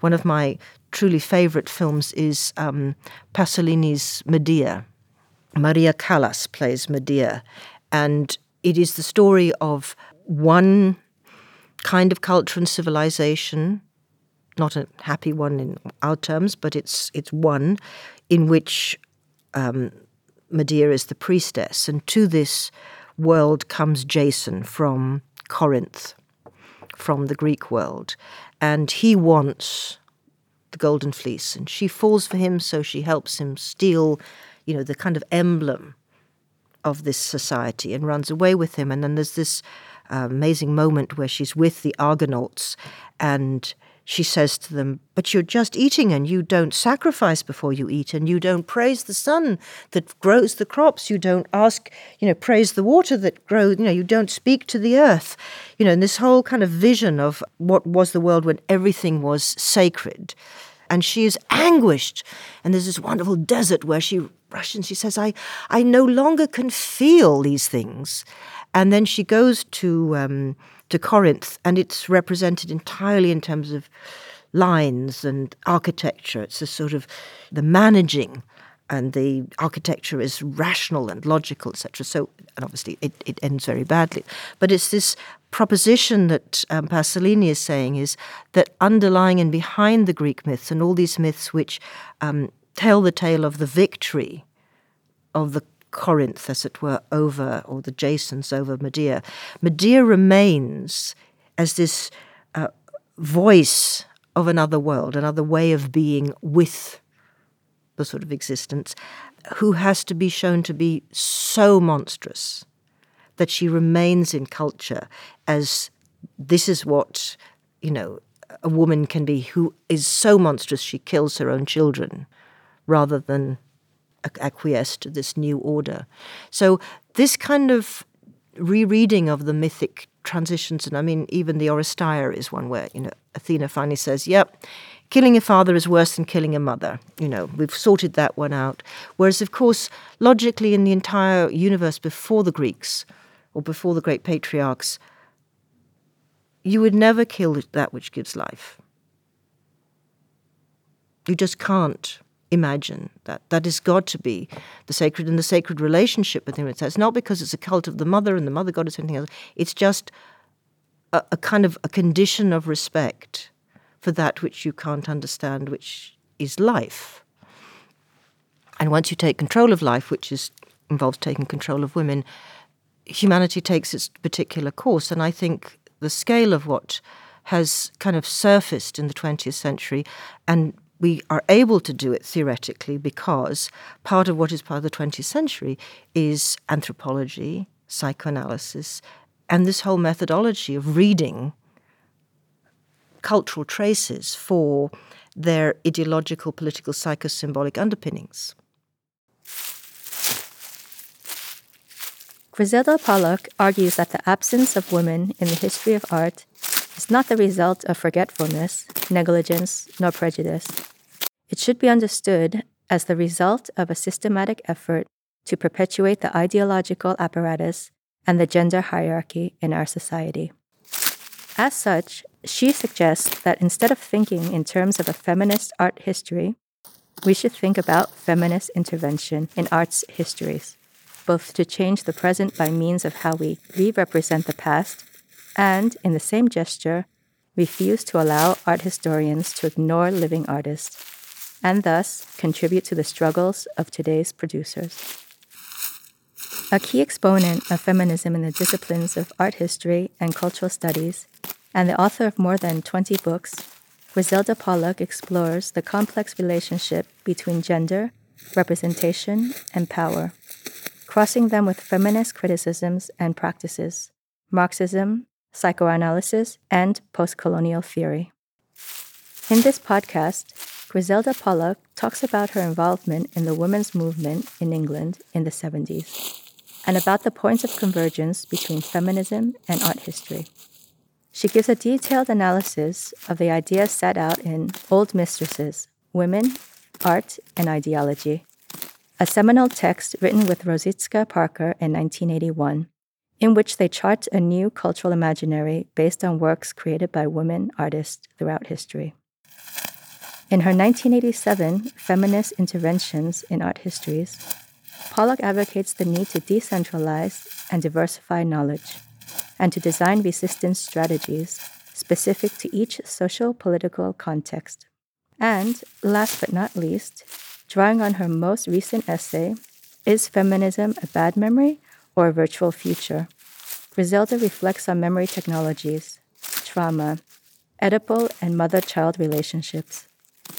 one of my truly favorite films is um, Pasolini's Medea. Maria Callas plays Medea, and it is the story of one kind of culture and civilization, not a happy one in our terms, but it's it's one in which um, Medea is the priestess, and to this world comes Jason from Corinth, from the Greek world, and he wants the golden fleece, and she falls for him, so she helps him steal, you know, the kind of emblem of this society and runs away with him. And then there's this uh, amazing moment where she's with the Argonauts and she says to them, But you're just eating and you don't sacrifice before you eat and you don't praise the sun that grows the crops. You don't ask, you know, praise the water that grows, you know, you don't speak to the earth. You know, and this whole kind of vision of what was the world when everything was sacred. And she is anguished. And there's this wonderful desert where she rushes she says, I, I no longer can feel these things. And then she goes to um, to Corinth, and it's represented entirely in terms of lines and architecture. It's a sort of the managing, and the architecture is rational and logical, etc. So, and obviously, it, it ends very badly. But it's this proposition that um, Pasolini is saying is that underlying and behind the Greek myths and all these myths which um, tell the tale of the victory of the Corinth, as it were, over, or the Jasons over Medea. Medea remains as this uh, voice of another world, another way of being with the sort of existence, who has to be shown to be so monstrous that she remains in culture as this is what, you know, a woman can be who is so monstrous she kills her own children rather than acquiesce to this new order. So this kind of rereading of the mythic transitions, and I mean, even the Oresteia is one where you know Athena finally says, "Yep." Killing a father is worse than killing a mother. You know, we've sorted that one out. Whereas, of course, logically, in the entire universe before the Greeks or before the great patriarchs, you would never kill that which gives life. You just can't imagine that. That is God to be the sacred and the sacred relationship with Him. It's not because it's a cult of the mother and the mother God is anything else. It's just a, a kind of a condition of respect for that which you can't understand, which is life. And once you take control of life, which is involves taking control of women, humanity takes its particular course. And I think the scale of what has kind of surfaced in the 20th century and we are able to do it theoretically because part of what is part of the 20th century is anthropology, psychoanalysis, and this whole methodology of reading cultural traces for their ideological, political, psychosymbolic underpinnings. Griselda Pollock argues that the absence of women in the history of art is not the result of forgetfulness, negligence, nor prejudice. It should be understood as the result of a systematic effort to perpetuate the ideological apparatus and the gender hierarchy in our society. As such, she suggests that instead of thinking in terms of a feminist art history, we should think about feminist intervention in arts histories, both to change the present by means of how we re represent the past and, in the same gesture, refuse to allow art historians to ignore living artists, and thus contribute to the struggles of today's producers. A key exponent of feminism in the disciplines of art history and cultural studies, and the author of more than 20 books, Griselda Pollock explores the complex relationship between gender, representation, and power, crossing them with feminist criticisms and practices, Marxism, psychoanalysis, and postcolonial theory. In this podcast, Griselda Pollock talks about her involvement in the women's movement in England in the 70s and about the points of convergence between feminism and art history. She gives a detailed analysis of the ideas set out in Old Mistresses Women, Art, and Ideology, a seminal text written with Rozsika Parker in 1981 in which they chart a new cultural imaginary based on works created by women artists throughout history. In her 1987 Feminist Interventions in Art Histories, Pollock advocates the need to decentralize and diversify knowledge, and to design resistance strategies specific to each social political context. And, last but not least, drawing on her most recent essay, Is Feminism a Bad Memory or a Virtual Future? Griselda reflects on memory technologies, trauma, Oedipal and mother child relationships,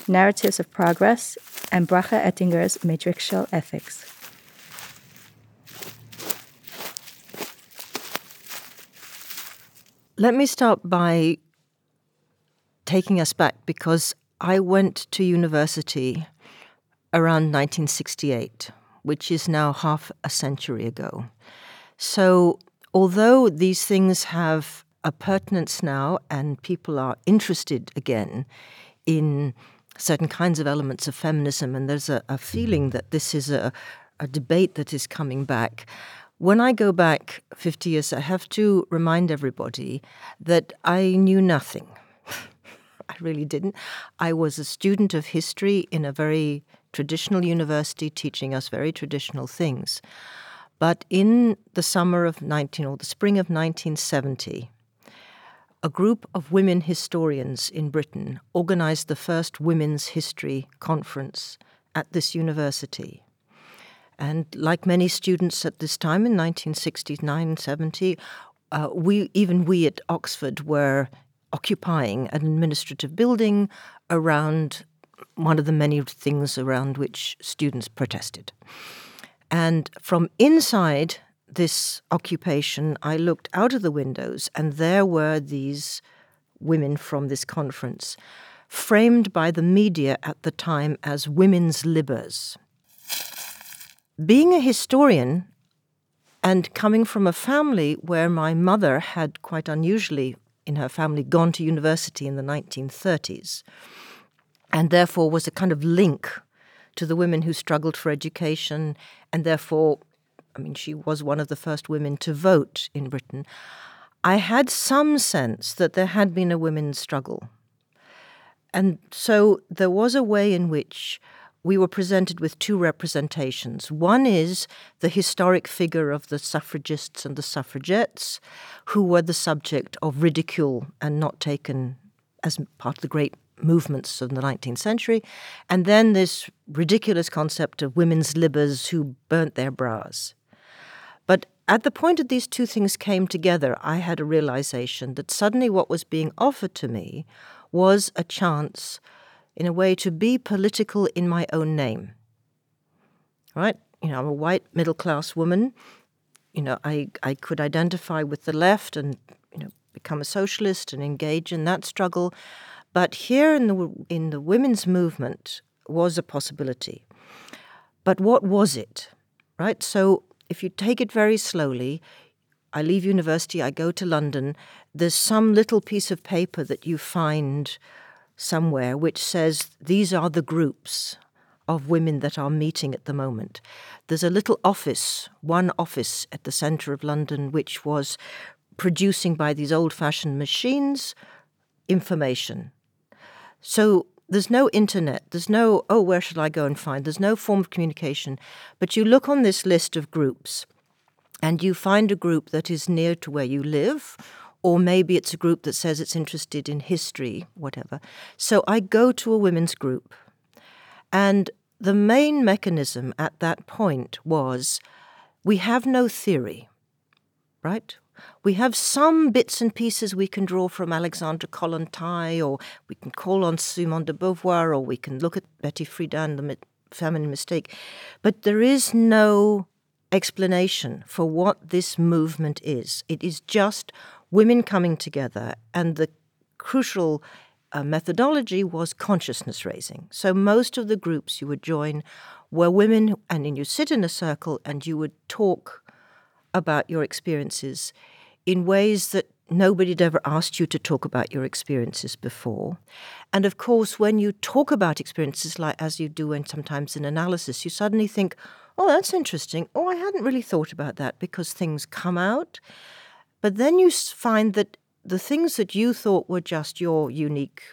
narratives of progress, and Bracha Ettinger's matrixial ethics. Let me start by taking us back because I went to university around 1968, which is now half a century ago. So, although these things have a pertinence now and people are interested again in certain kinds of elements of feminism, and there's a, a feeling that this is a, a debate that is coming back. When I go back 50 years, I have to remind everybody that I knew nothing. I really didn't. I was a student of history in a very traditional university teaching us very traditional things. But in the summer of 19 or the spring of 1970, a group of women historians in Britain organized the first Women's History Conference at this university. And like many students at this time in 1969 70, uh, we, even we at Oxford were occupying an administrative building around one of the many things around which students protested. And from inside this occupation, I looked out of the windows, and there were these women from this conference, framed by the media at the time as women's libbers. Being a historian and coming from a family where my mother had quite unusually in her family gone to university in the 1930s and therefore was a kind of link to the women who struggled for education and therefore I mean, she was one of the first women to vote in Britain. I had some sense that there had been a women's struggle. And so there was a way in which we were presented with two representations. One is the historic figure of the suffragists and the suffragettes, who were the subject of ridicule and not taken as part of the great movements of the 19th century. And then this ridiculous concept of women's libbers who burnt their bras. But at the point that these two things came together, I had a realization that suddenly what was being offered to me was a chance, in a way, to be political in my own name. Right? You know, I'm a white middle class woman. You know, I, I could identify with the left and, you know, become a socialist and engage in that struggle. But here in the in the women's movement was a possibility. But what was it? Right? So if you take it very slowly, I leave university, I go to London, there's some little piece of paper that you find somewhere which says these are the groups of women that are meeting at the moment. There's a little office, one office at the centre of London, which was producing by these old fashioned machines information. So there's no internet, there's no, oh, where should I go and find? There's no form of communication. But you look on this list of groups and you find a group that is near to where you live, or maybe it's a group that says it's interested in history, whatever. So I go to a women's group. And the main mechanism at that point was we have no theory, right? We have some bits and pieces we can draw from Alexandra Kollontai, or we can call on Simone de Beauvoir, or we can look at Betty Friedan, the Feminine Mystique. But there is no explanation for what this movement is. It is just women coming together, and the crucial uh, methodology was consciousness raising. So most of the groups you would join were women, and then you sit in a circle and you would talk about your experiences in ways that nobody had ever asked you to talk about your experiences before. And of course, when you talk about experiences like as you do and sometimes in analysis, you suddenly think, oh, that's interesting. Oh, I hadn't really thought about that because things come out. But then you find that the things that you thought were just your unique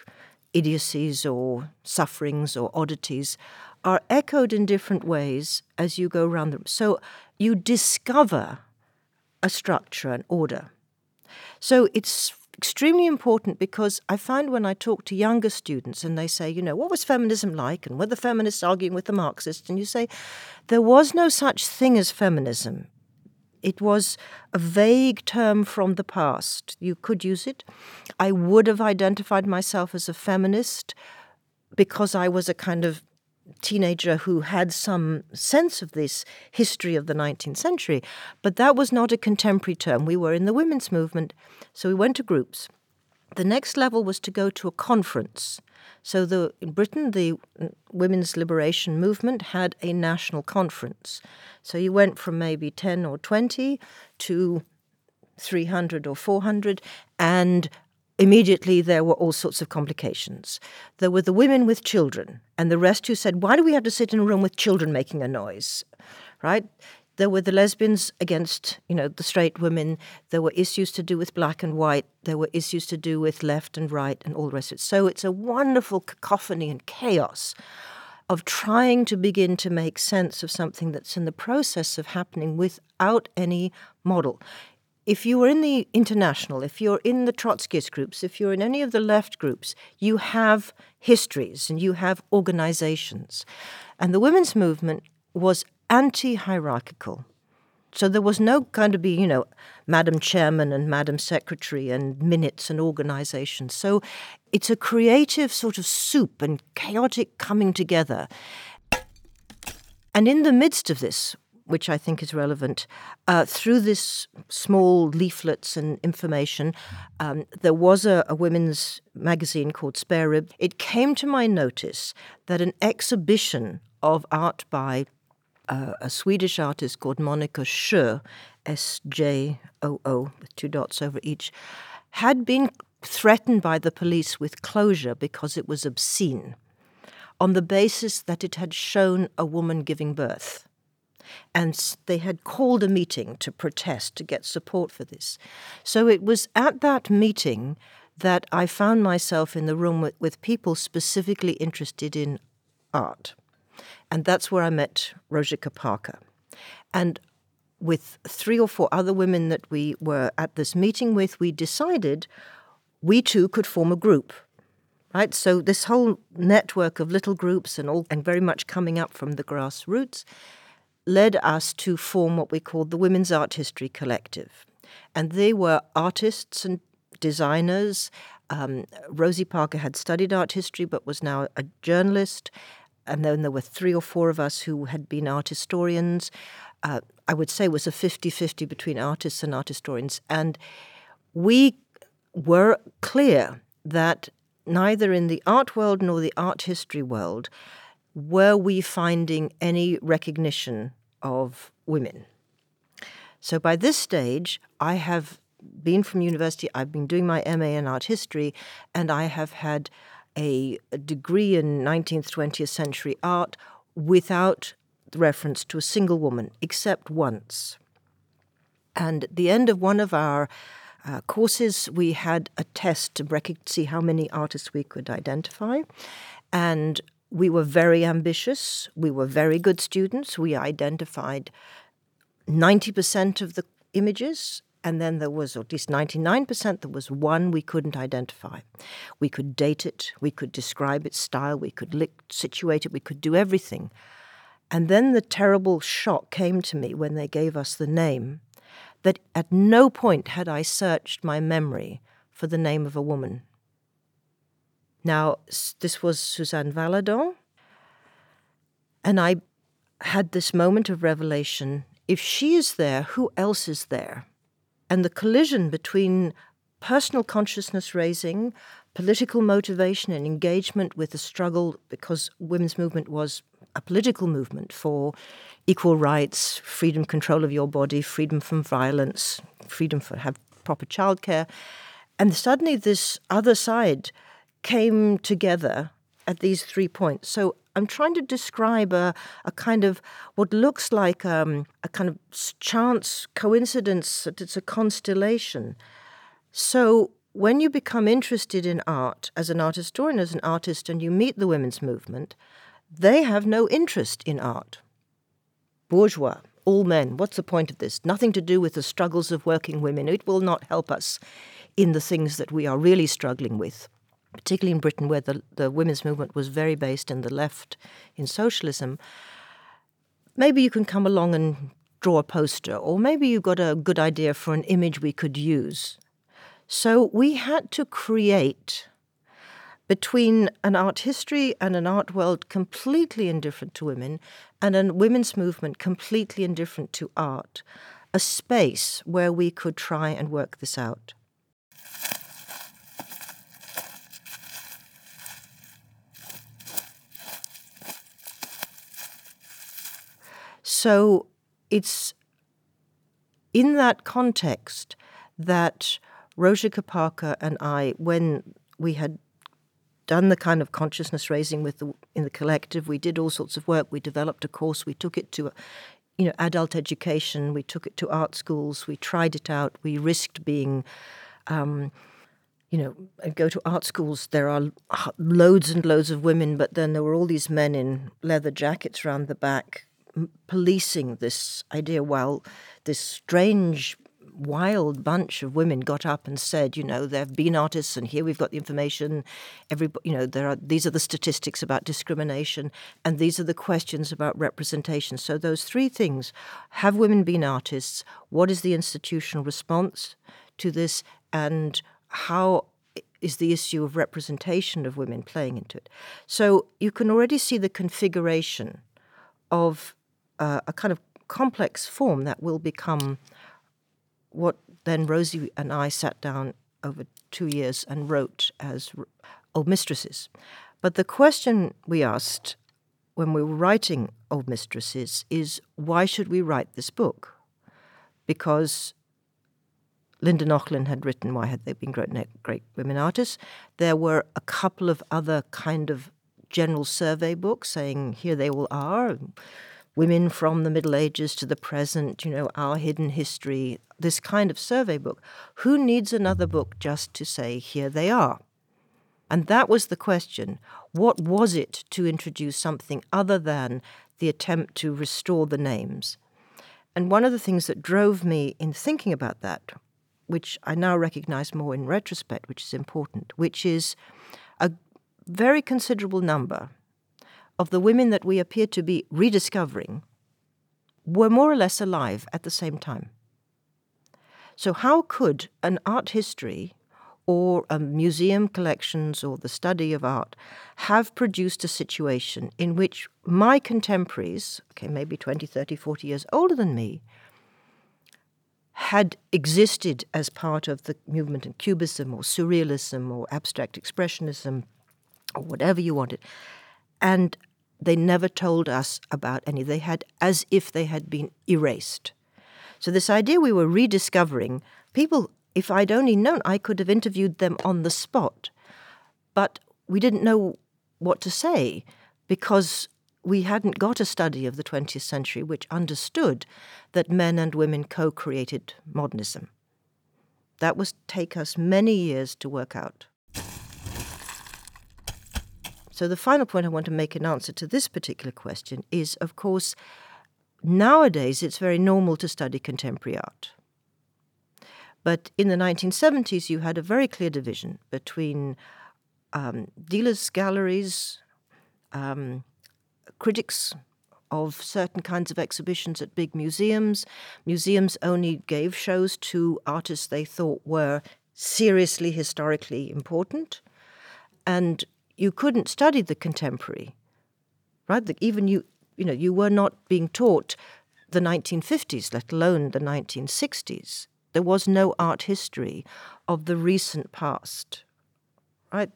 idiocies or sufferings or oddities are echoed in different ways as you go around them. So you discover a structure, an order. So it's extremely important because I find when I talk to younger students and they say, you know, what was feminism like? And were the feminists arguing with the Marxists? And you say, there was no such thing as feminism. It was a vague term from the past. You could use it. I would have identified myself as a feminist because I was a kind of teenager who had some sense of this history of the 19th century, but that was not a contemporary term. We were in the women's movement, so we went to groups. The next level was to go to a conference. So the, in Britain, the women's liberation movement had a national conference. So you went from maybe 10 or 20 to 300 or 400, and immediately there were all sorts of complications. There were the women with children, and the rest who said, Why do we have to sit in a room with children making a noise? Right? There were the lesbians against, you know, the straight women. There were issues to do with black and white. There were issues to do with left and right and all the rest of it. So it's a wonderful cacophony and chaos of trying to begin to make sense of something that's in the process of happening without any model if you were in the international, if you're in the Trotskyist groups, if you're in any of the left groups, you have histories and you have organizations. And the women's movement was anti hierarchical. So there was no kind of be, you know, Madam Chairman and Madam Secretary and minutes and organizations. So it's a creative sort of soup and chaotic coming together. And in the midst of this, which I think is relevant, uh, through this small leaflets and information, um, there was a, a, women's magazine called Spare Rib. It came to my notice that an exhibition of art by uh, a Swedish artist called Monica Sjöö, S J O O, with two dots over each, had been threatened by the police with closure because it was obscene on the basis that it had shown a woman giving birth and they had called a meeting to protest to get support for this. So it was at that meeting that I found myself in the room with, with people specifically interested in art. And that's where I met Rozsika Parker. And with three or four other women that we were at this meeting with, we decided we too could form a group. Right? So this whole network of little groups and all and very much coming up from the grassroots led us to form what we called the Women's Art History Collective. And they were artists and designers. Um, Rosie Parker had studied art history but was now a journalist. And then there were three or four of us who had been art historians. Uh, I would say it was a 50 50 between artists and art historians. And we were clear that neither in the art world nor the art history world were we finding any recognition of women. So by this stage, I have been from university, I've been doing my MA in art history, and I have had a, a degree in 19th, 20th century art without reference to a single woman, except once. And at the end of one of our uh, courses, we had a test to see how many artists we could identify. And we were very ambitious. We were very good students. We identified 90% of the images, and then there was, at least 99%, there was one we couldn't identify. We could date it, we could describe its style, we could lick, situate it, we could do everything. And then the terrible shock came to me when they gave us the name that at no point had I searched my memory for the name of a woman. Now, this was Suzanne Valadon, and I had this moment of revelation. If she is there, who else is there? And the collision between personal consciousness raising, political motivation, and engagement with the struggle, because women's movement was a political movement for equal rights, freedom, control of your body, freedom from violence, freedom for have proper childcare. And suddenly, this other side came together at these three points. So I'm trying to describe a, a kind of what looks like um, a kind of chance coincidence, that it's a constellation. So when you become interested in art as an art historian, as an artist, and you meet the women's movement, they have no interest in art. Bourgeois, all men, what's the point of this? Nothing to do with the struggles of working women. It will not help us in the things that we are really struggling with, particularly in Britain, where the, the women's movement was very based in the left, in socialism. Maybe you can come along and draw a poster, or maybe you've got a good idea for an image we could use. So we had to create between an art history and an art world completely indifferent to women and a women's movement completely indifferent to art, a space where we could try and work this out. So it's in that context that Rozsika Parker and I, when we had done the kind of consciousness raising with the, in the collective, we did all sorts of work. We developed a course. We took it to, you know, adult education. We took it to art schools. We tried it out. We risked being. Um, you know, go to art schools, there are loads and loads of women, but then there were all these men in leather jackets round the back policing this idea. While this strange wild bunch of women got up and said, you know, there have been artists, and here we've got the information. Every, you know, there are these are the statistics about discrimination, and these are the questions about representation. So those three things: have women been artists? What is the institutional response to this? And how is the issue of representation of women playing into it? So you can already see the configuration of uh, a kind of complex form that will become what then Rosie and I sat down over two years and wrote as Old Mistresses. But the question we asked when we were writing Old Mistresses is why should we write this book? Because Linda Nochlin had written Why Had They Been Great, Great Women Artists. There were a couple of other kind of general survey books saying here they all are women from the Middle Ages to the present, you know, our hidden history, this kind of survey book. Who needs another book just to say, here they are? And that was the question. What was it to introduce something other than the attempt to restore the names? And one of the things that drove me in thinking about that, which I now recognize more in retrospect, which is important, which is a very considerable number of the women that we appear to be rediscovering were more or less alive at the same time. So, how could an art history or a museum collections or the study of art have produced a situation in which my contemporaries, okay, maybe 20, 30, 40 years older than me, had existed as part of the movement in Cubism or Surrealism or Abstract Expressionism or whatever you wanted, and they never told us about any. They had as if they had been erased. So, this idea we were rediscovering, people, if I'd only known, I could have interviewed them on the spot. But we didn't know what to say because we hadn't got a study of the 20th century which understood that men and women co created modernism. That was take us many years to work out. So, the final point I want to make in answer to this particular question is, of course, nowadays it's very normal to study contemporary art. But in the 1970s, you had a very clear division between um, dealers' galleries, um, critics of certain kinds of exhibitions at big museums. Museums only gave shows to artists they thought were seriously historically important. And you couldn't study the contemporary, right? The, even you, you know, you were not being taught the 1950s, let alone the 1960s. There was no art history of the recent past, right?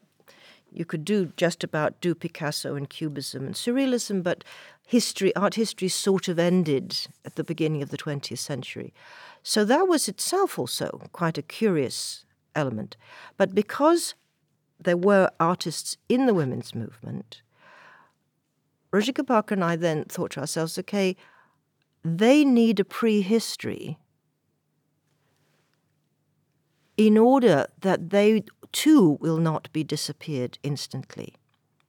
You could do just about do Picasso and Cubism and Surrealism, but history, art history sort of ended at the beginning of the 20th century. So that was itself also quite a curious element. But because there were artists in the women's movement, Rozsika Parker and I then thought to ourselves, okay, they need a prehistory in order that they too will not be disappeared instantly.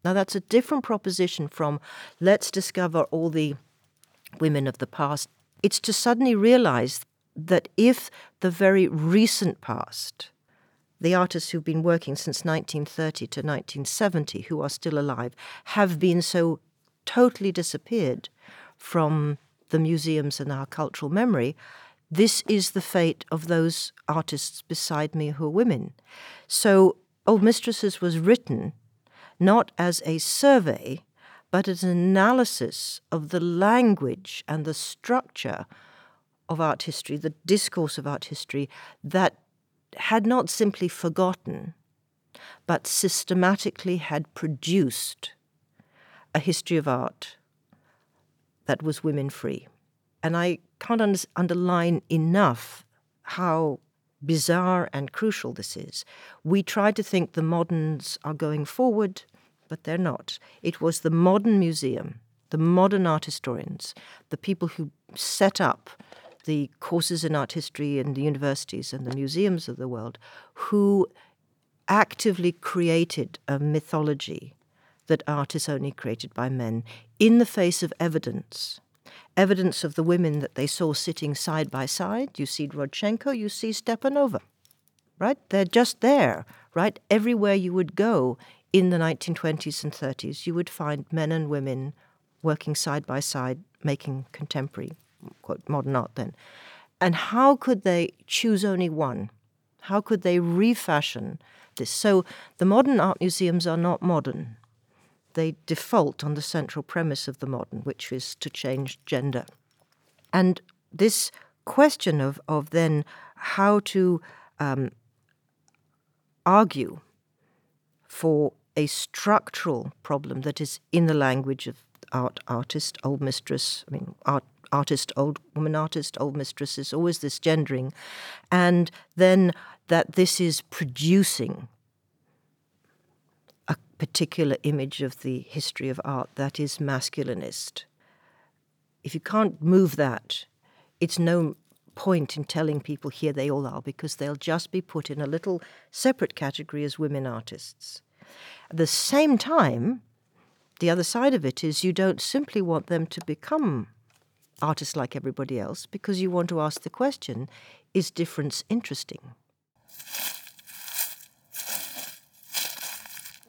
Now, that's a different proposition from let's discover all the women of the past. It's to suddenly realize that if the very recent past, the artists who've been working since 1930 to 1970, who are still alive, have been so totally disappeared from the museums and our cultural memory, this is the fate of those artists beside me who are women. So, Old Mistresses was written not as a survey, but as an analysis of the language and the structure of art history, the discourse of art history, that had not simply forgotten, but systematically had produced a history of art that was women free. And I can't un- underline enough how bizarre and crucial this is. We try to think the moderns are going forward, but they're not. It was the modern museum, the modern art historians, the people who set up the courses in art history in the universities and the museums of the world, who actively created a mythology that art is only created by men in the face of evidence evidence of the women that they saw sitting side by side. You see Rodchenko, you see Stepanova, right? They're just there, right? Everywhere you would go in the 1920s and 30s, you would find men and women working side by side, making contemporary, modern art then. And how could they choose only one? How could they refashion this? So the modern art museums are not modern they default on the central premise of the modern, which is to change gender. And this question of, of then how to um, argue for a structural problem that is in the language of art artist, old mistress, I mean, art artist, old woman artist, old mistress is always this gendering, and then that this is producing a particular image of the history of art that is masculinist. If you can't move that, it's no point in telling people here they all are because they'll just be put in a little separate category as women artists. At the same time, the other side of it is you don't simply want them to become artists like everybody else because you want to ask the question is difference interesting?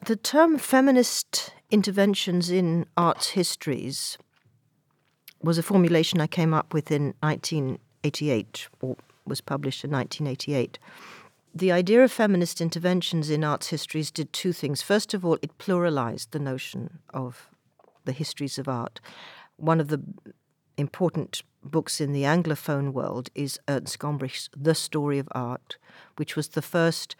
The term feminist interventions in arts histories was a formulation I came up with in 1988, or was published in 1988. The idea of feminist interventions in arts histories did two things. First of all, it pluralized the notion of the histories of art. One of the important books in the Anglophone world is Ernst Gombrich's The Story of Art, which was the first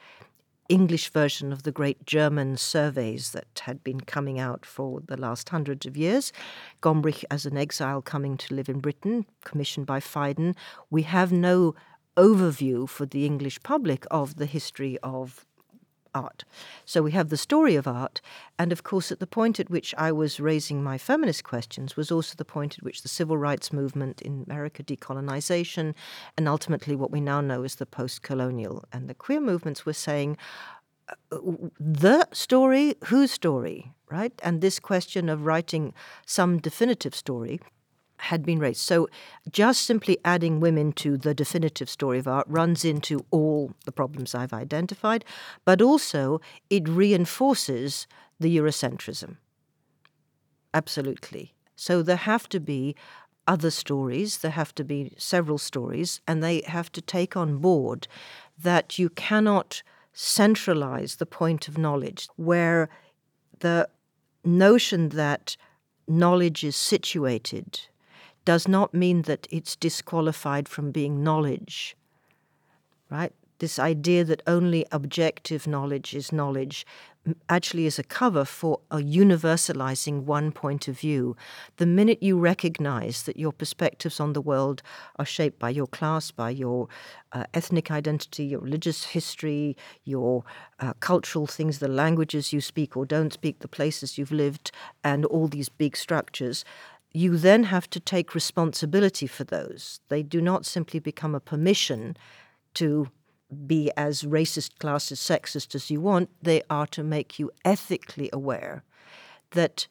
English version of the great German surveys that had been coming out for the last hundreds of years. Gombrich, as an exile coming to live in Britain, commissioned by Phaidon. We have no overview for the English public of the history of art. So we have the story of art, and of course, at the point at which I was raising my feminist questions was also the point at which the civil rights movement in America, decolonization, and ultimately what we now know as the post colonial and the queer movements were saying, uh, the story, whose story, right? And this question of writing some definitive story had been raised. So just simply adding women to the definitive story of art runs into all the problems I've identified, but also it reinforces the Eurocentrism. Absolutely. So there have to be other stories, there have to be several stories, and they have to take on board that you cannot centralize the point of knowledge where the notion that knowledge is situated does not mean that it's disqualified from being knowledge, right? This idea that only objective knowledge is knowledge actually is a cover for a universalizing one point of view. The minute you recognize that your perspectives on the world are shaped by your class, by your uh, ethnic identity, your religious history, your uh, cultural things, the languages you speak or don't speak, the places you've lived, and all these big structures, you then have to take responsibility for those. They do not simply become a permission to be as racist, classist, sexist as you want. They are to make you ethically aware that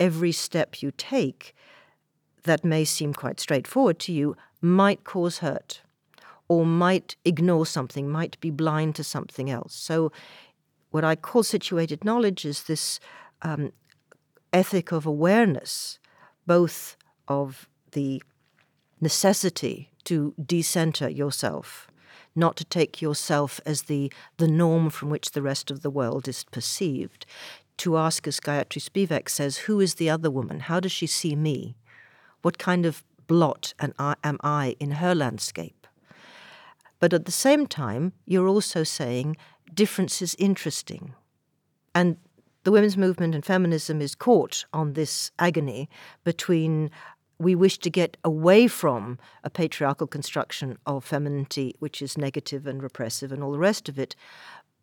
every step you take that may seem quite straightforward to you might cause hurt or might ignore something, might be blind to something else. So, what I call situated knowledge is this um, ethic of awareness, both of the necessity to decenter yourself, not to take yourself as the, the norm from which the rest of the world is perceived, to ask, as Gayatri Spivak says, who is the other woman? How does she see me? What kind of blot am I in her landscape? But at the same time, you're also saying difference is interesting. And the women's movement and feminism is caught on this agony between we wish to get away from a patriarchal construction of femininity, which is negative and repressive and all the rest of it.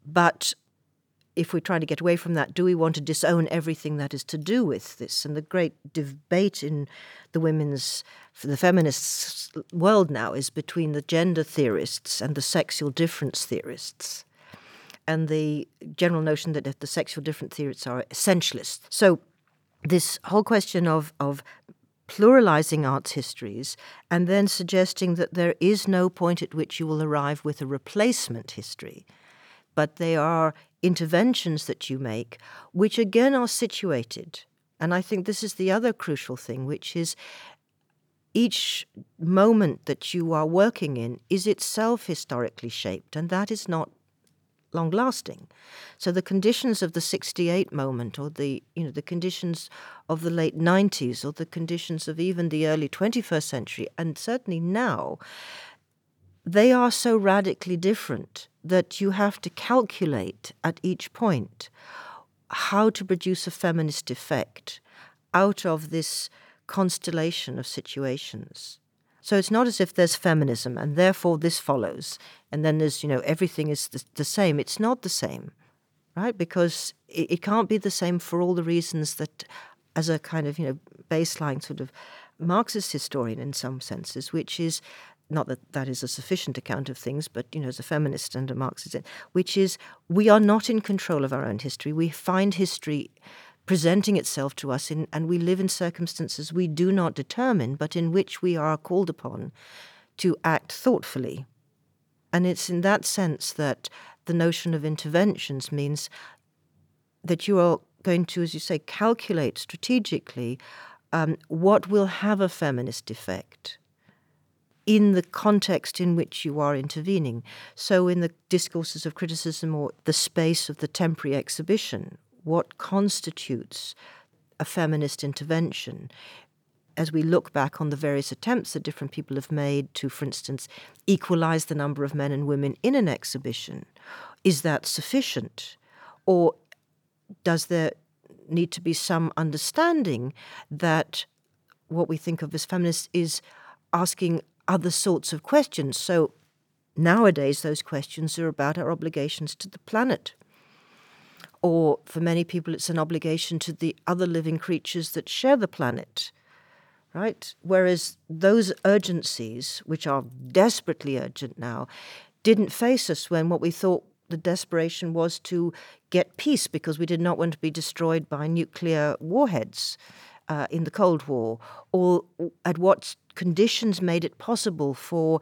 But if we're trying to get away from that, do we want to disown everything that is to do with this? And the great debate in the women's, the feminists world now is between the gender theorists and the sexual difference theorists. And the general notion that the sexual difference theorists are essentialists. So, this whole question of, of pluralizing arts histories and then suggesting that there is no point at which you will arrive with a replacement history, but they are interventions that you make, which again are situated. And I think this is the other crucial thing, which is each moment that you are working in is itself historically shaped, and that is not long lasting. So the conditions of the 68 moment or the you know the conditions of the late 90s or the conditions of even the early 21st century and certainly now they are so radically different that you have to calculate at each point how to produce a feminist effect out of this constellation of situations. So it's not as if there's feminism and therefore this follows, and then there's, you know, everything is the, the same. It's not the same, right? Because it, it can't be the same for all the reasons that, as a kind of, you know, baseline sort of Marxist historian in some senses, which is not that that is a sufficient account of things, but you know, as a feminist and a Marxist, which is we are not in control of our own history. We find history presenting itself to us, in, and we live in circumstances we do not determine, but in which we are called upon to act thoughtfully. And it's in that sense that the notion of interventions means that you are going to, as you say, calculate strategically um, what will have a feminist effect in the context in which you are intervening. So, in the discourses of criticism or the space of the temporary exhibition, what constitutes a feminist intervention as we look back on the various attempts that different people have made to, for instance, equalize the number of men and women in an exhibition, is that sufficient? Or does there need to be some understanding that what we think of as feminist is asking other sorts of questions? So nowadays, those questions are about our obligations to the planet or for many people, it's an obligation to the other living creatures that share the planet, right? Whereas those urgencies, which are desperately urgent now, didn't face us when what we thought the desperation was to get peace because we did not want to be destroyed by nuclear warheads uh, in the Cold War, or at what conditions made it possible for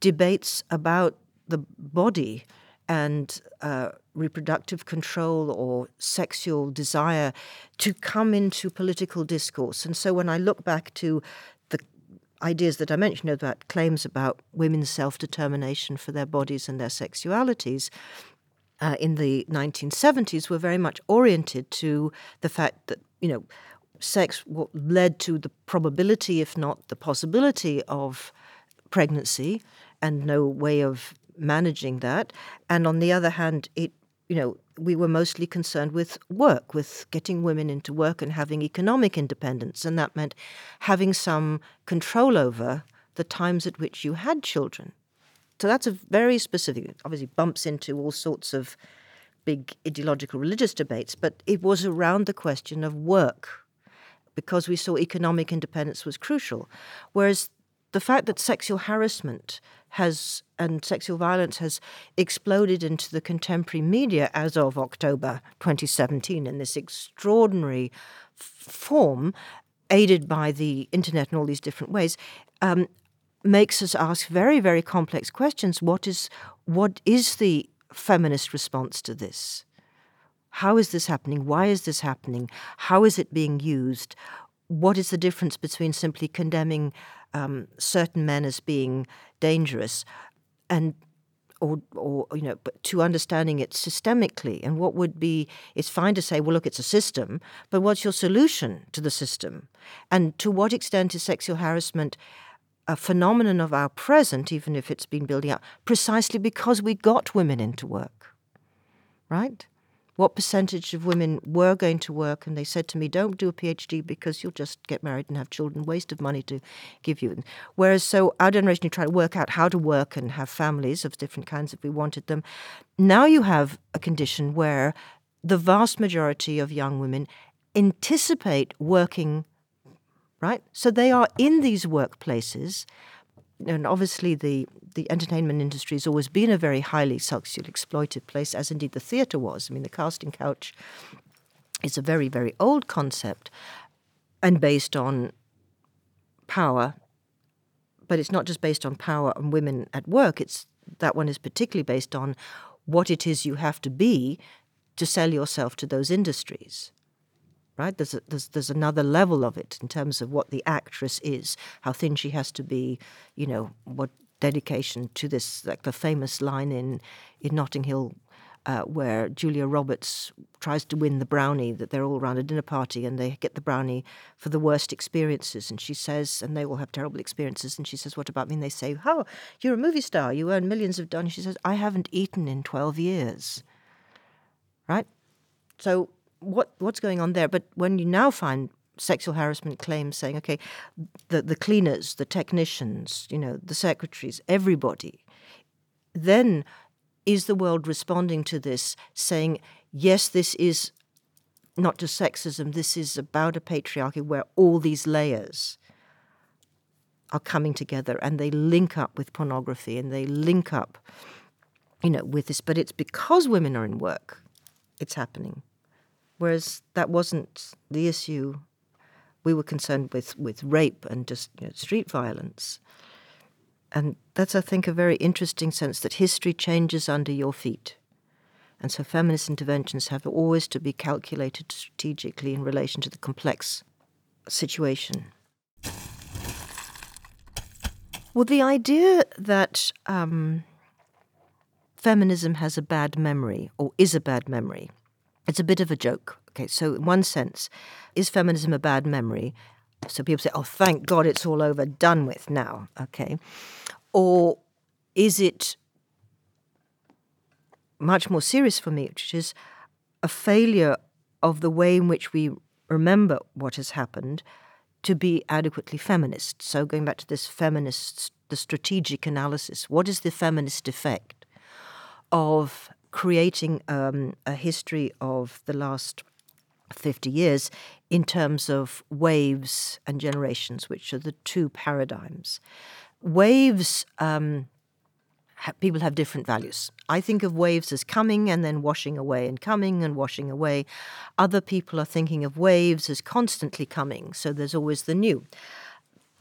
debates about the body and uh, reproductive control or sexual desire to come into political discourse. And so when I look back to the ideas that I mentioned about claims about women's self determination for their bodies and their sexualities, uh, in the 1970s were very much oriented to the fact that, you know, sex led to the probability, if not the possibility, of pregnancy and no way of managing that. And on the other hand, it you know, we were mostly concerned with work, with getting women into work and having economic independence. And that meant having some control over the times at which you had children. So that's a very specific, obviously bumps into all sorts of big ideological religious debates, but it was around the question of work because we saw economic independence was crucial. Whereas the fact that sexual harassment has and sexual violence has exploded into the contemporary media as of October 2017 in this extraordinary form, aided by the internet in all these different ways, um, makes us ask very, very complex questions. What is what is the feminist response to this? How is this happening? Why is this happening? How is it being used? What is the difference between simply condemning um, certain men as being dangerous and or, or you know, but to understanding it systemically, and what would be, it's fine to say, well, look, it's a system, but what's your solution to the system? And to what extent is sexual harassment a phenomenon of our present, even if it's been building up, precisely because we got women into work, right? What percentage of women were going to work, and they said to me, "Don't do a PhD because you'll just get married and have children. Waste of money to give you." Whereas, so our generation, tried to work out how to work and have families of different kinds if we wanted them. Now you have a condition where the vast majority of young women anticipate working, right? So they are in these workplaces and obviously the, the entertainment industry has always been a very highly sexually exploited place, as indeed the theatre was. I mean, the casting couch is a very, very old concept and based on power, but it's not just based on power and women at work. It's that one is particularly based on what it is you have to be to sell yourself to those industries right? There's, a, there's there's another level of it in terms of what the actress is, how thin she has to be, you know, what dedication to this, like the famous line in in Notting Hill. Uh, where Julia Roberts tries to win the brownie, that they're all around a dinner party and they get the brownie for the worst experiences. And she says, and they all have terrible experiences. And she says, What about me? And they say, Oh, you're a movie star. You earn millions of dollars. She says, I haven't eaten in 12 years. Right? So what what's going on there. But when you now find sexual harassment claims saying, okay, the, the cleaners, the technicians, you know, the secretaries, everybody, then is the world responding to this saying, yes, this is not just sexism, this is about a patriarchy where all these layers are coming together and they link up with pornography and they link up, you know, with this. But it's because women are in work, it's happening whereas that wasn't the issue. We were concerned with, with rape and just you know, street violence. And that's, I think, a very interesting sense that history changes under your feet. And so feminist interventions have always to be calculated strategically in relation to the complex situation. Well, the idea that um, feminism has a bad memory or is a bad memory it's a bit of a joke. Okay, so in one sense, is feminism a bad memory? So people say, oh, thank God it's all over, done with now. Okay. Or is it much more serious for me, which is a failure of the way in which we remember what has happened to be adequately feminist. So going back to this feminist, the strategic analysis, what is the feminist effect of creating um, a history of the last 50 years in terms of waves and generations, which are the two paradigms. Waves, um, ha- people have different values. I think of waves as coming and then washing away and coming and washing away. Other people are thinking of waves as constantly coming, so there's always the new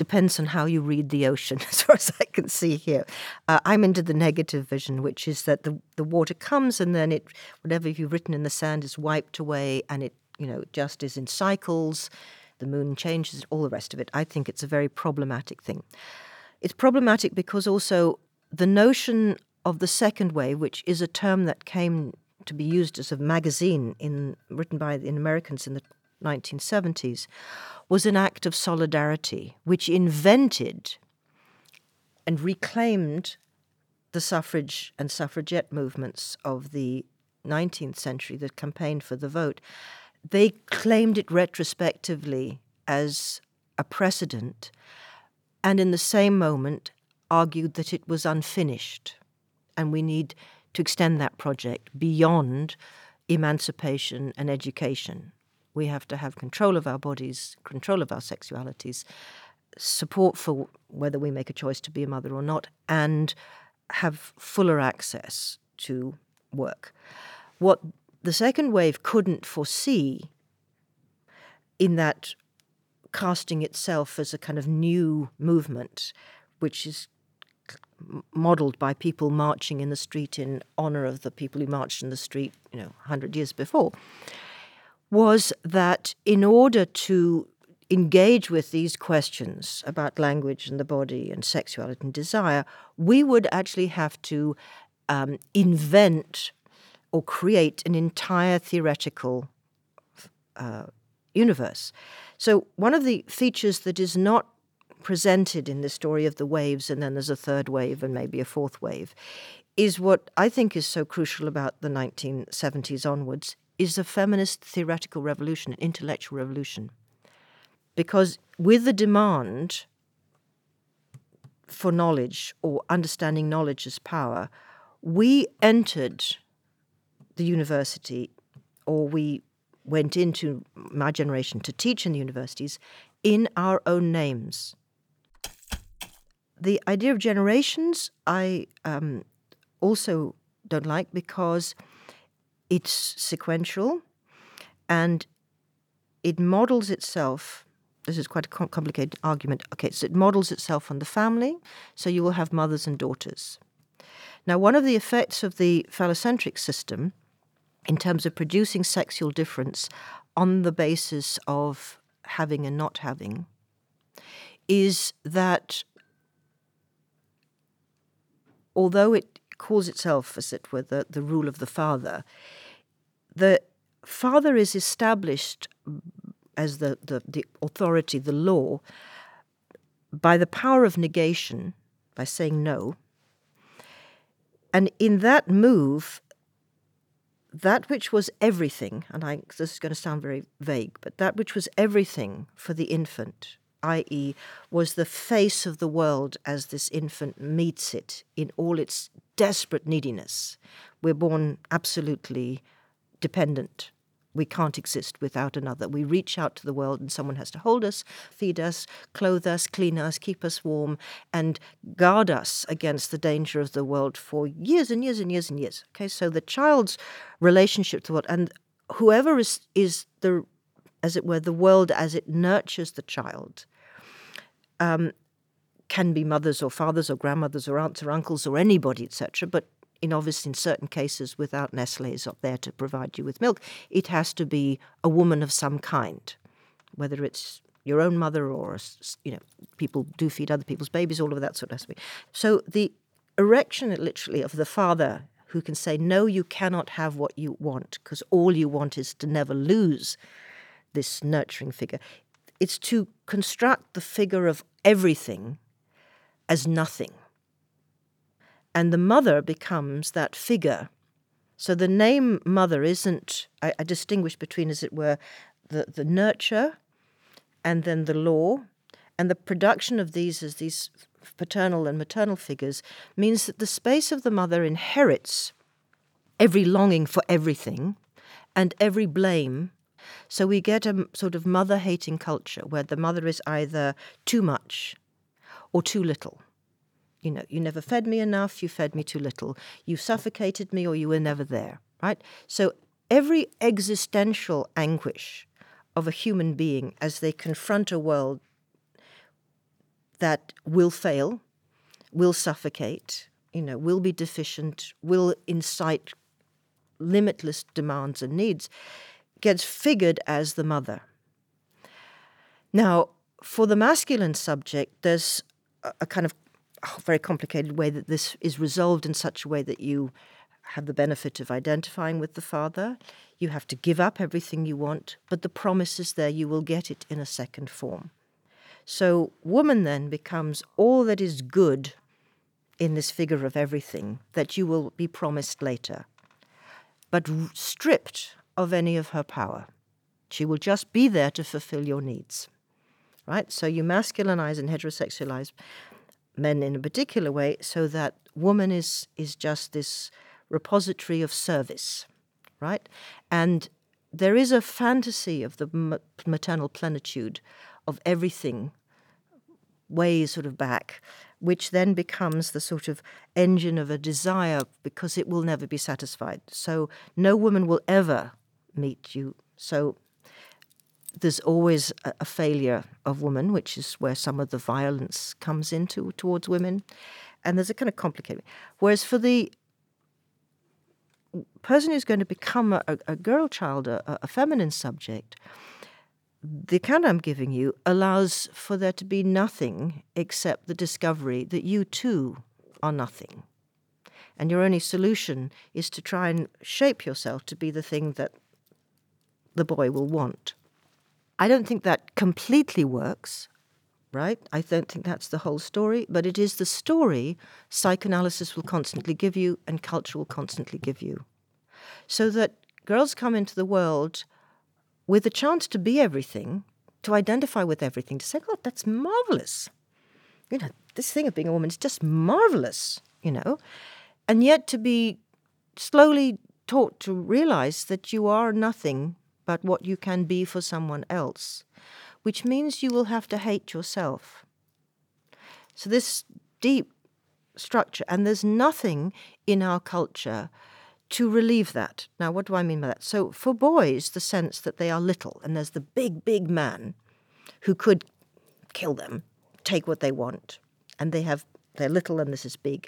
depends on how you read the ocean, as far as I can see here. Uh, I'm into the negative vision, which is that the, the water comes and then it, whatever you've written in the sand is wiped away and it, you know, just is in cycles. The moon changes, all the rest of it. I think it's a very problematic thing. It's problematic because also the notion of the second wave, which is a term that came to be used as a magazine in written by the Americans in the 1970s, was an act of solidarity which invented and reclaimed the suffrage and suffragette movements of the 19th century that campaigned for the vote. They claimed it retrospectively as a precedent, and in the same moment argued that it was unfinished, and we need to extend that project beyond emancipation and education. We have to have control of our bodies, control of our sexualities, support for whether we make a choice to be a mother or not, and have fuller access to work. What the second wave couldn't foresee, in that casting itself as a kind of new movement, which is modeled by people marching in the street in honor of the people who marched in the street, you know, 100 years before, was that in order to engage with these questions about language and the body and sexuality and desire, we would actually have to um, invent or create an entire theoretical uh, universe. So, one of the features that is not presented in the story of the waves, and then there's a third wave and maybe a fourth wave, is what I think is so crucial about the 1970s onwards is a feminist theoretical revolution, an intellectual revolution. Because with the demand for knowledge or understanding knowledge as power, we entered the university or we went into my generation to teach in the universities in our own names. The idea of generations, I um, also don't like because it's sequential and it models itself this is quite a complicated argument. Okay, so it models itself on the family, so you will have mothers and daughters. Now, one of the effects of the phallocentric system, in terms of producing sexual difference on the basis of having and not having, is that although it calls itself, as it were, the, the rule of the father, the father is established as the, the, the authority, the law, by the power of negation, by saying no. And in that move, that which was everything, and I, this is going to sound very vague, but that which was everything for the infant, i.e., was the face of the world as this infant meets it in all its desperate neediness. We're born absolutely dependent we can't exist without another. We reach out to the world and someone has to hold us, feed us, clothe us, clean us, keep us warm, and guard us against the danger of the world for years and years and years and years. Okay, so the child's relationship to what and whoever is is the as it were, the world as it nurtures the child. Um, can be mothers or fathers or grandmothers or aunts or uncles or anybody, etc. But in obviously in certain cases without Nestle's up there to provide you with milk, it has to be a woman of some kind, whether it's your own mother or you know people do feed other people's babies, all of that sort of stuff. So the erection, uh, literally, of the father who can say, "No, you cannot have what you want because all you want is to never lose this nurturing figure." It's to construct the figure of everything as nothing and the mother becomes that figure. So the name mother isn't, I, I distinguish between, as it were, the, the nurture and then the law. And the production of these as these paternal and maternal figures means that the space of the mother inherits every longing for everything and every blame. So we get a sort of mother hating culture where the mother is either too much or too little you know, you never fed me enough, you fed me too little, you suffocated me, or you were never there, right? So every existential anguish of a human being as they confront a world that will fail, will suffocate, you know, will be deficient, will incite limitless demands and needs, gets figured as the mother. Now, for the masculine subject, there's a, a kind of very complicated way that this is resolved in such a way that you have the benefit of identifying with the Father. You have to give up everything you want, but the promise is there you will get it in a second form. So, woman then becomes all that is good in this figure of everything that you will be promised later, but stripped of any of her power. She will just be there to fulfill your needs. Right? So you masculinize and heterosexualize men in a particular way, so that woman is is just this repository of service, right? And there is a fantasy of the maternal plenitude of everything way sort of back, which then becomes the sort of engine of a desire because it will never be satisfied. So no woman will ever meet you. So there's always a, a failure of woman, which is where some of the violence comes into towards women. And there's a kind of complicated. Whereas for the person who's going to become a, a girl child, a, a feminine subject, the account I'm giving you allows for there to be nothing except the discovery that you too are nothing. And your only solution is to try and shape yourself to be the thing that the boy will want. I don't think that completely works, right? I don't think that's the whole story, but it is the story psychoanalysis will constantly give you and culture will constantly give you. So that girls come into the world with a chance to be everything, to identify with everything, to say, God, that's marvelous. You know, this thing of being a woman is just marvelous, you know. And yet to be slowly taught to realize that you are nothing but what you can be for someone else, which means you will have to hate yourself. So, this deep structure, and there's nothing in our culture to relieve that. Now, what do I mean by that? So, for boys, the sense that they are little and there's the big, big man who could kill them, take what they want, and they have they're little and this is big,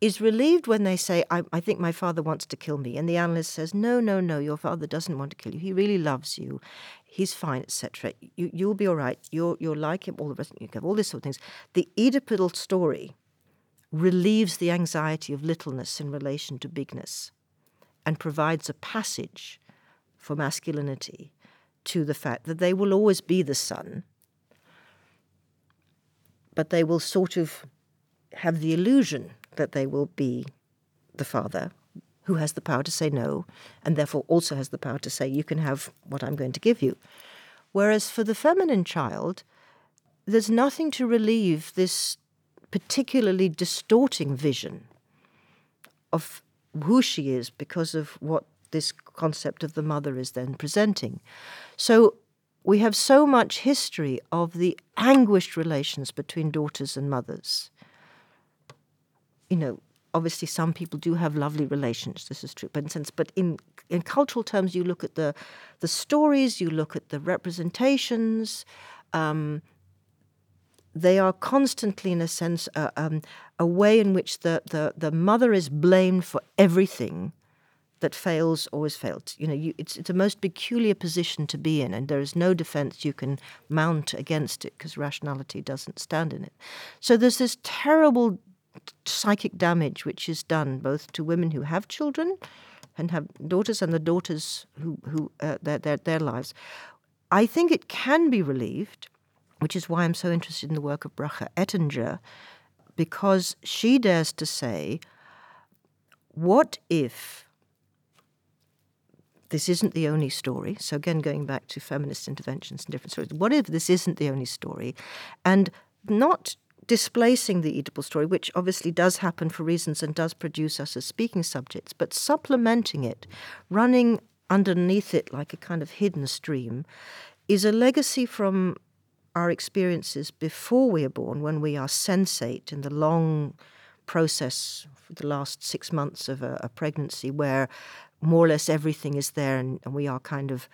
is relieved when they say, I, I, think my father wants to kill me. And the analyst says, No, no, no, your father doesn't want to kill you. He really loves you. He's fine, etc. You, you'll be all right. You're, you're like him, all the rest. You have all these sort of things. The Oedipal story relieves the anxiety of littleness in relation to bigness and provides a passage for masculinity to the fact that they will always be the son, but they will sort of have the illusion that they will be the father who has the power to say no and therefore also has the power to say, you can have what I'm going to give you. Whereas for the feminine child, there's nothing to relieve this particularly distorting vision of who she is because of what this concept of the mother is then presenting. So we have so much history of the anguished relations between daughters and mothers you know, obviously some people do have lovely relations. This is true, but in sense, but in in cultural terms, you look at the the stories, you look at the representations. Um, they are constantly, in a sense, uh, um, a way in which the, the, the mother is blamed for everything that fails or is failed. You know, you, it's it's a most peculiar position to be in, and there is no defense you can mount against it because rationality doesn't stand in it. So there's this terrible psychic damage which is done both to women who have children and have daughters and the daughters who, who uh, their, their, their lives. I think it can be relieved, which is why I'm so interested in the work of Bracha Ettinger, because she dares to say, what if this isn't the only story? So, again, going back to feminist interventions and different stories, what if this isn't the only story? And not displacing the Oedipal story, which obviously does happen for reasons and does produce us as speaking subjects, but supplementing it, running underneath it like a kind of hidden stream, is a legacy from our experiences before we are born, when we are sensate in the long process for the last six months of a, a pregnancy, where more or less everything is there and, and we are kind of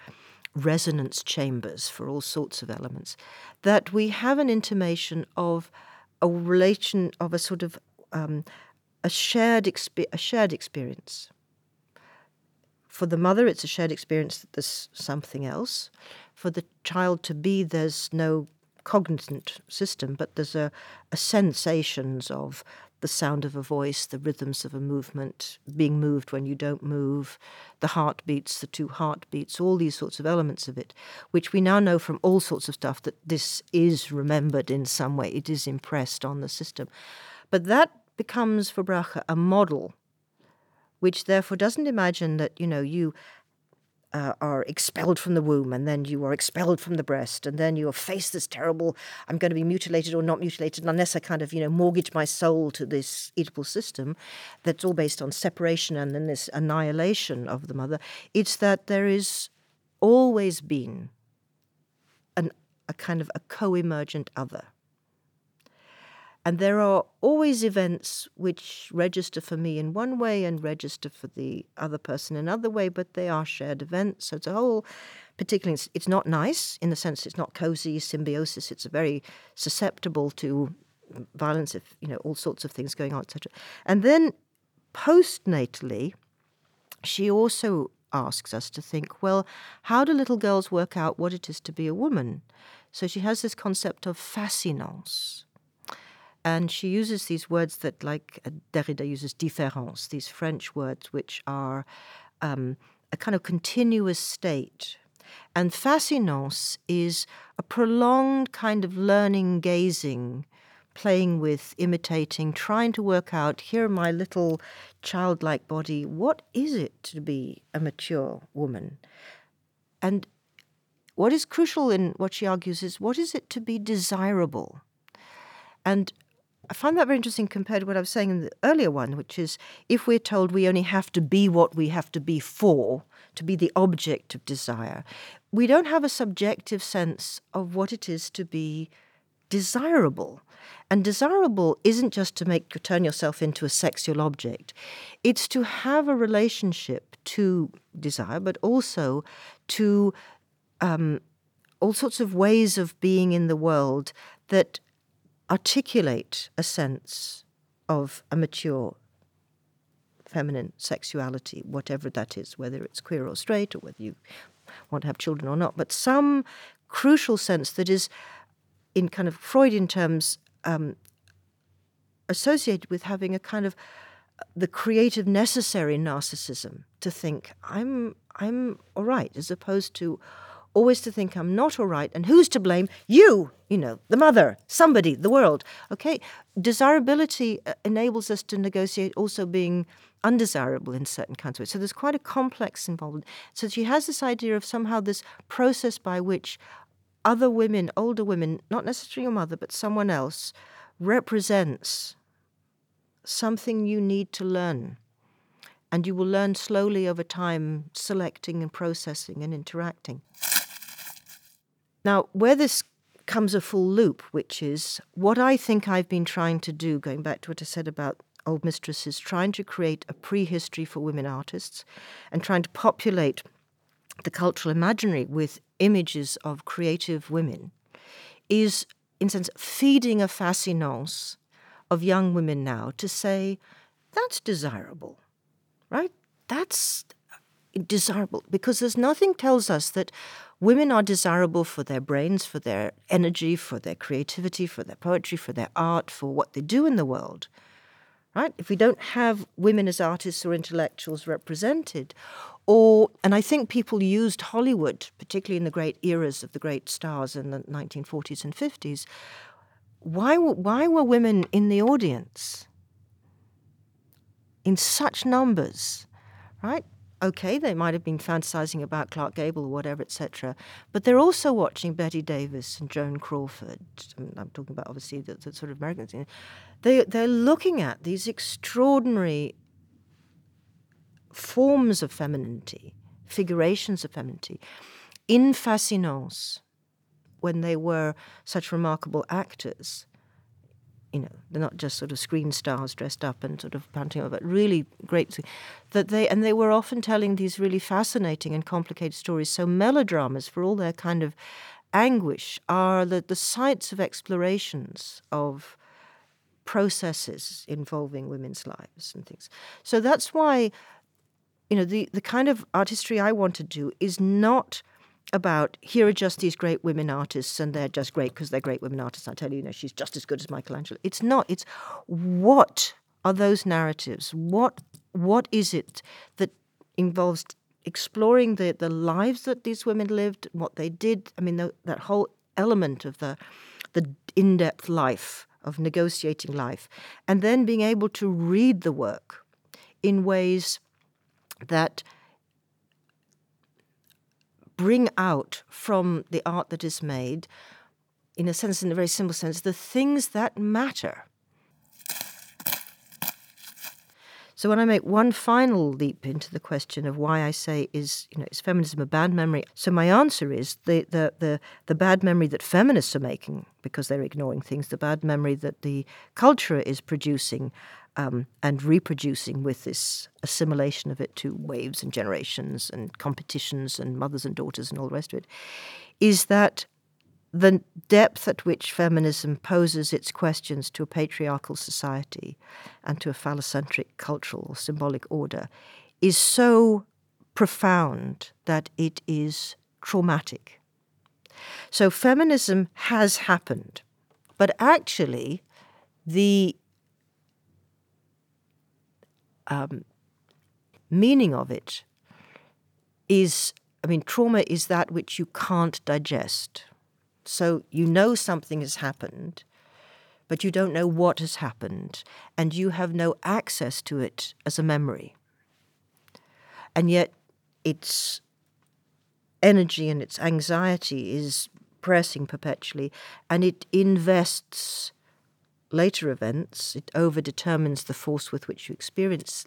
resonance chambers for all sorts of elements, that we have an intimation of a relation of a sort of um, a shared a shared experience. For the mother, it's a shared experience that there's something else. For the child to be, there's no cognizant system, but there's a, a sensations of the sound of a voice, the rhythms of a movement, being moved when you don't move, the heartbeats, the two heartbeats, all these sorts of elements of it, which we now know from all sorts of stuff that this is remembered in some way, it is impressed on the system. But that becomes for Bracha a model which therefore doesn't imagine that you know you uh, are expelled from the womb, and then you are expelled from the breast, and then you face this terrible, I'm going to be mutilated or not mutilated, unless I kind of, you know, mortgage my soul to this Oedipal system that's all based on separation and then this annihilation of the mother. It's that there is always been an, a kind of a co emergent other. And there are always events which register for me in one way and register for the other person another way, but they are shared events. So it's a whole, particularly, it's, it's not nice in the sense it's not cozy symbiosis. It's very susceptible to violence, if you know all sorts of things going on, etc. And then postnatally, she also asks us to think, well, how do little girls work out what it is to be a woman? So she has this concept of fascinance. And she uses these words that, like uh, Derrida uses différance, these French words which are um, a kind of continuous state. And fascinance is a prolonged kind of learning, gazing, playing with, imitating, trying to work out here, my little childlike body, what is it to be a mature woman? And what is crucial in what she argues is what is it to be desirable? And I find that very interesting compared to what I was saying in the earlier one, which is if we're told we only have to be what we have to be for, to be the object of desire, we don't have a subjective sense of what it is to be desirable. And desirable isn't just to make you turn yourself into a sexual object. It's to have a relationship to desire, but also to um, all sorts of ways of being in the world that articulate a sense of a mature feminine sexuality, whatever that is, whether it's queer or straight, or whether you want to have children or not, but some crucial sense that is, in kind of Freudian terms, um, associated with having a kind of the creative necessary narcissism to think I'm I'm all right, as opposed to always to think I'm not all right. And who's to blame? You, you know, the mother, somebody, the world. Okay? Desirability uh, enables us to negotiate also being undesirable in certain kinds of ways. So there's quite a complex involved. So she has this idea of somehow this process by which other women, older women, not necessarily your mother, but someone else, represents something you need to learn and you will learn slowly over time, selecting and processing and interacting. Now, where this comes a full loop, which is what I think I've been trying to do, going back to what I said about Old Mistresses, trying to create a prehistory for women artists and trying to populate the cultural imaginary with images of creative women, is, in a sense, feeding a fascinance of young women now to say, that's desirable, right? That's desirable because there's nothing tells us that women are desirable for their brains, for their energy, for their creativity, for their poetry, for their art, for what they do in the world. Right? If we don't have women as artists or intellectuals represented, or and I think people used Hollywood, particularly in the great eras of the great stars in the 1940s and 50s. Why why were women in the audience in such numbers? Right? Okay, they might have been fantasizing about Clark Gable or whatever, etc. But they're also watching Bette Davis and Joan Crawford. I'm talking about obviously the, the sort of American thing. They they're looking at these extraordinary forms of femininity, figurations of femininity, in fascinance, when they were such remarkable actors you know, they're not just sort of screen stars dressed up and sort of panting, but really great. That they and they were often telling these really fascinating and complicated stories. So melodramas, for all their kind of anguish, are the, the sites of explorations of processes involving women's lives and things. So that's why, you know, the, the kind of artistry I want to do is not about here are just these great women artists and they're just great because they're great women artists. I tell you, you know, she's just as good as Michelangelo. It's not. It's what are those narratives? What what is it that involves exploring the, the lives that these women lived, what they did? I mean, the, that whole element of the the in depth life of negotiating life, and then being able to read the work in ways that bring out from the art that is made, in a sense, in a very simple sense, the things that matter. So when I make one final leap into the question of why I say is you know is feminism a bad memory? So my answer is the the the, the bad memory that feminists are making because they're ignoring things, the bad memory that the culture is producing um, and reproducing with this assimilation of it to waves and generations and competitions and mothers and daughters and all the rest of it, is that the depth at which feminism poses its questions to a patriarchal society and to a phallocentric cultural or symbolic order is so profound that it is traumatic. So feminism has happened, but actually, the um, meaning of it is I mean, trauma is that which you can't digest. So you know something has happened, but you don't know what has happened, and you have no access to it as a memory. And yet, its energy and its anxiety is pressing perpetually, and it invests later events. It overdetermines the force with which you experience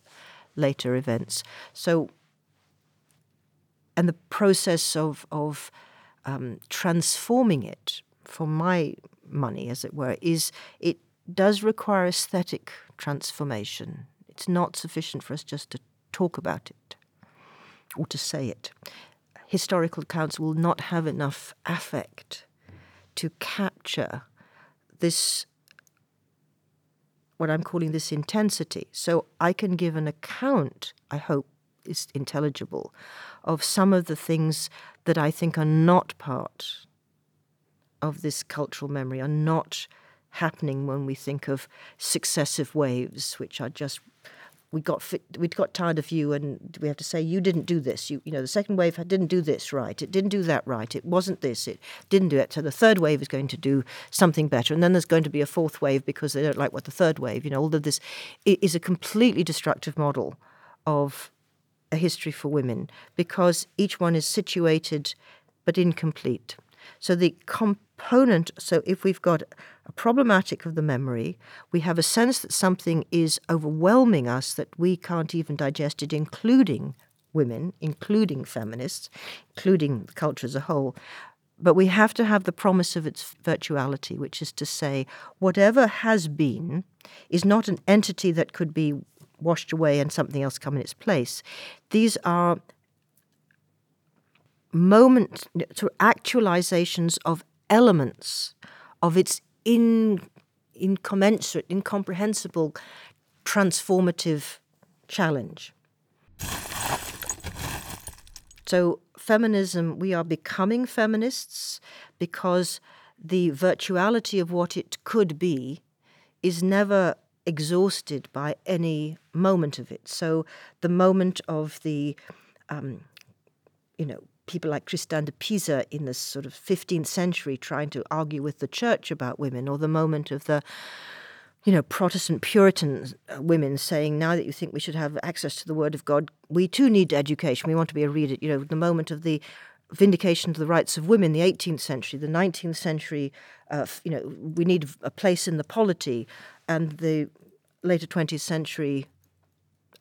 later events. So, and the process of, of um, transforming it for my money, as it were, is it does require aesthetic transformation. It's not sufficient for us just to talk about it or to say it. Historical accounts will not have enough affect to capture this, what I'm calling this intensity. So I can give an account, I hope is intelligible, of some of the things that I think are not part of this cultural memory, are not happening when we think of successive waves, which are just we got we got tired of you, and we have to say you didn't do this. You you know the second wave didn't do this right. It didn't do that right. It wasn't this. It didn't do it. So the third wave is going to do something better, and then there's going to be a fourth wave because they don't like what the third wave. You know all of this is a completely destructive model of a history for women because each one is situated but incomplete. So the component, so if we've got a problematic of the memory, we have a sense that something is overwhelming us that we can't even digest it, including women, including feminists, including the culture as a whole. But we have to have the promise of its virtuality, which is to say, whatever has been is not an entity that could be washed away and something else come in its place. These are moments, actualizations of elements of its in, incommensurate, incomprehensible, transformative challenge. So, feminism, we are becoming feminists because the virtuality of what it could be is never exhausted by any moment of it. So the moment of the, um, you know, people like Christine de Pizan in the sort of 15th century trying to argue with the church about women, or the moment of the, you know, Protestant Puritan uh, women saying, now that you think we should have access to the Word of God, we too need education. We want to be a reader. You know, the moment of the vindication of the rights of women, the 18th century, the 19th century, uh, you know, we need a place in the polity, and the later 20th century,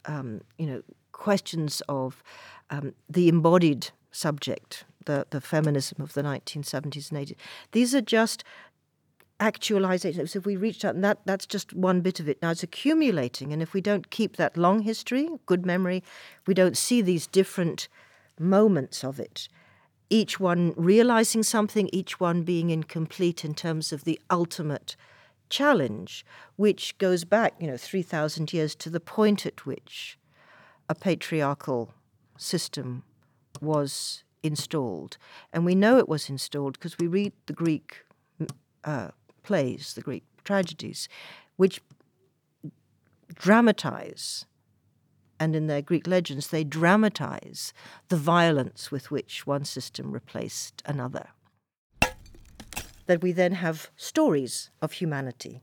um, you know, questions of um, the embodied subject, the, the feminism of the 1970s and 80s. These are just actualizations. If we reach out, and that, that's just one bit of it. Now it's accumulating, and if we don't keep that long history, good memory, we don't see these different moments of it each one realizing something, each one being incomplete in terms of the ultimate challenge, which goes back, you know, 3,000 years to the point at which a patriarchal system was installed. And we know it was installed because we read the Greek uh, plays, the Greek tragedies, which dramatize and in their Greek legends, they dramatize the violence with which one system replaced another. That we then have stories of humanity.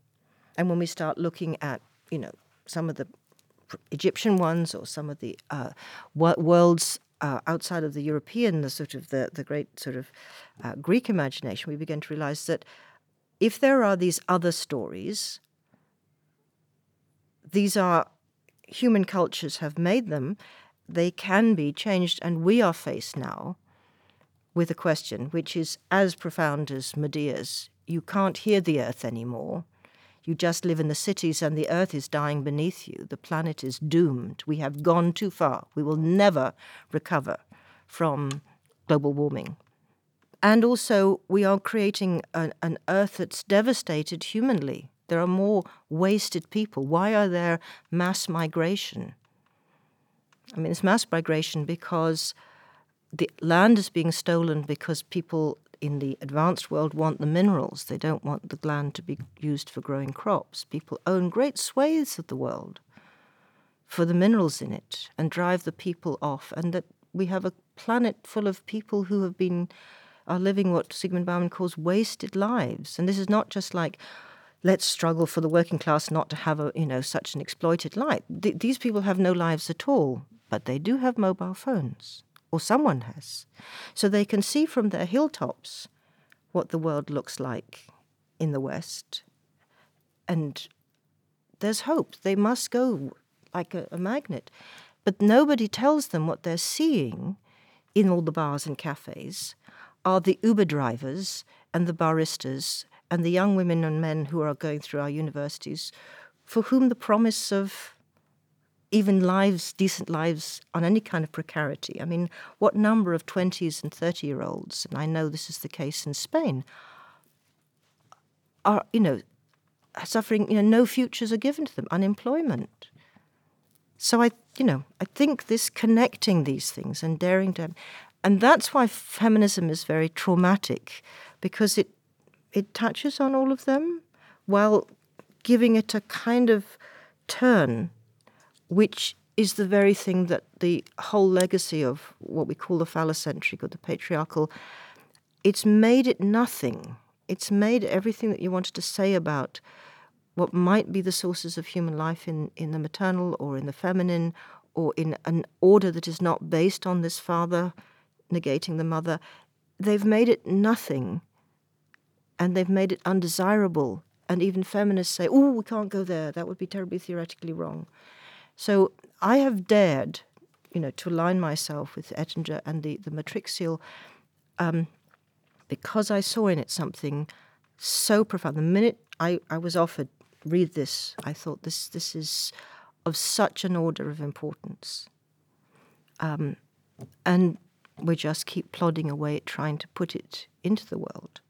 And when we start looking at, you know, some of the Egyptian ones or some of the uh, worlds uh, outside of the European, the sort of the, the great sort of uh, Greek imagination, we begin to realize that if there are these other stories, these are human cultures have made them, they can be changed, and we are faced now with a question which is as profound as Medea's. You can't hear the earth anymore. You just live in the cities, and the earth is dying beneath you. The planet is doomed. We have gone too far. We will never recover from global warming. And also, we are creating an, an earth that's devastated humanly. There are more wasted people. Why are there mass migration? I mean, it's mass migration because the land is being stolen because people in the advanced world want the minerals. They don't want the land to be used for growing crops. People own great swathes of the world for the minerals in it and drive the people off. And that we have a planet full of people who have been are living what Zygmunt Bauman calls wasted lives. And this is not just like let's struggle for the working class not to have a you know such an exploited life. Th- these people have no lives at all, but they do have mobile phones or someone has. So they can see from their hilltops what the world looks like in the West. And there's hope. They must go like a, a magnet. But nobody tells them what they're seeing in all the bars and cafes are the Uber drivers and the baristas and the young women and men who are going through our universities for whom the promise of even lives, decent lives, on any kind of precarity. I mean, what number of 20s and 30 year olds, and I know this is the case in Spain, are, you know, suffering, you know, no futures are given to them, unemployment. So I, you know, I think this connecting these things and daring to, and that's why feminism is very traumatic, because it it touches on all of them while giving it a kind of turn which is the very thing that the whole legacy of what we call the phallocentric or the patriarchal, it's made it nothing. It's made everything that you wanted to say about what might be the sources of human life in, in the maternal or in the feminine or in an order that is not based on this father negating the mother. They've made it nothing and they've made it undesirable. And even feminists say, oh, we can't go there. That would be terribly theoretically wrong. So I have dared, you know, to align myself with Ettinger and the, the matrixial um, because I saw in it something so profound. The minute I, I was offered, read this, I thought this, this is of such an order of importance. Um, and we just keep plodding away at trying to put it into the world.